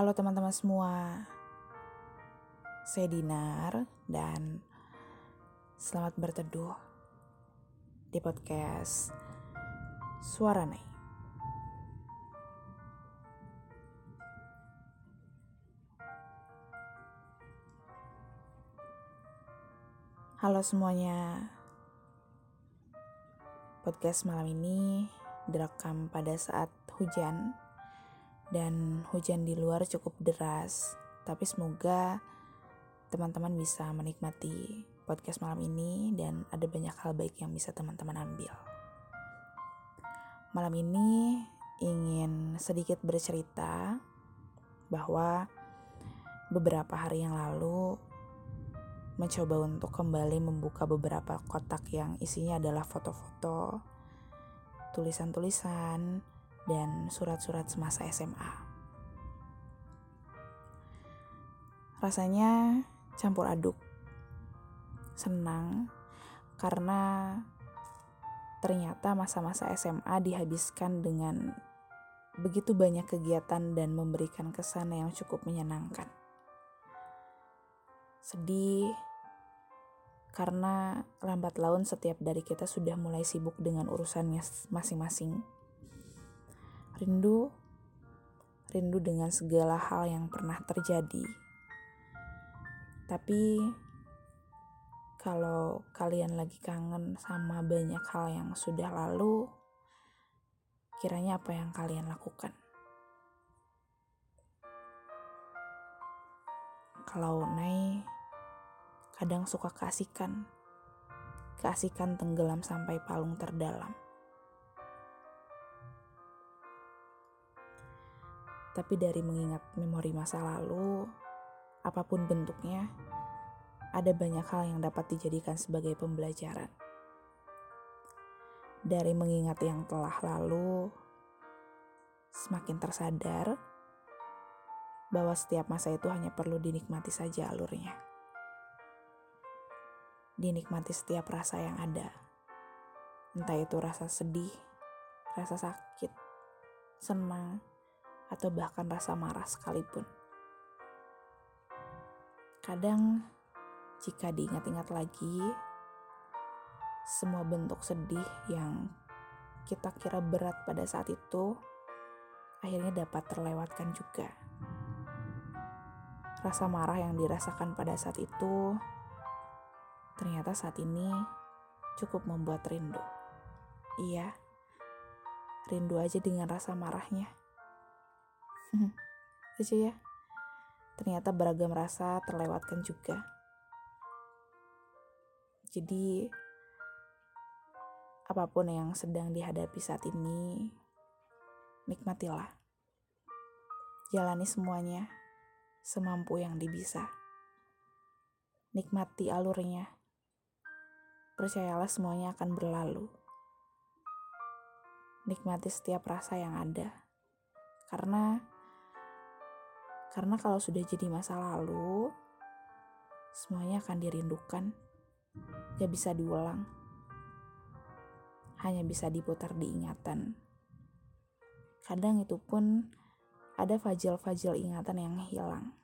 Halo teman-teman semua, saya Dinar dan selamat berteduh di podcast Suara Nai. Halo semuanya, podcast malam ini direkam pada saat hujan dan hujan di luar cukup deras. Tapi semoga teman-teman bisa menikmati podcast malam ini dan ada banyak hal baik yang bisa teman-teman ambil. Malam ini ingin sedikit bercerita bahwa beberapa hari yang lalu mencoba untuk kembali membuka beberapa kotak yang isinya adalah foto-foto, tulisan-tulisan, dan surat-surat semasa SMA. Rasanya campur aduk. Senang karena ternyata masa-masa SMA dihabiskan dengan begitu banyak kegiatan dan memberikan kesan yang cukup menyenangkan. Sedih karena lambat laun setiap dari kita sudah mulai sibuk dengan urusannya masing-masing. Rindu, rindu dengan segala hal yang pernah terjadi. Tapi kalau kalian lagi kangen sama banyak hal yang sudah lalu, kiranya apa yang kalian lakukan? Kalau Nay kadang suka keasikan. Keasikan tenggelam sampai palung terdalam. Tapi dari mengingat memori masa lalu, apa pun bentuknya, ada banyak hal yang dapat dijadikan sebagai pembelajaran. Dari mengingat yang telah lalu, semakin tersadar bahwa setiap masa itu hanya perlu dinikmati saja alurnya dinikmati setiap rasa yang ada. Entah itu rasa sedih, rasa sakit, senang, atau bahkan rasa marah sekalipun. Kadang, jika diingat-ingat lagi, semua bentuk sedih yang kita kira berat pada saat itu akhirnya dapat terlewatkan juga. Rasa marah yang dirasakan pada saat itu ternyata saat ini cukup membuat rindu. Iya, rindu aja dengan rasa marahnya. Lucu ya, ternyata beragam rasa terlewatkan juga. Jadi, apa pun yang sedang dihadapi saat ini, nikmatilah. Jalani semuanya semampu yang dibisa. Nikmati alurnya percayalah semuanya akan berlalu. Nikmati setiap rasa yang ada. Karena karena kalau sudah jadi masa lalu, semuanya akan dirindukan. Gak bisa diulang. Hanya bisa diputar diingatan. Kadang itu pun ada fajil-fajil ingatan yang hilang.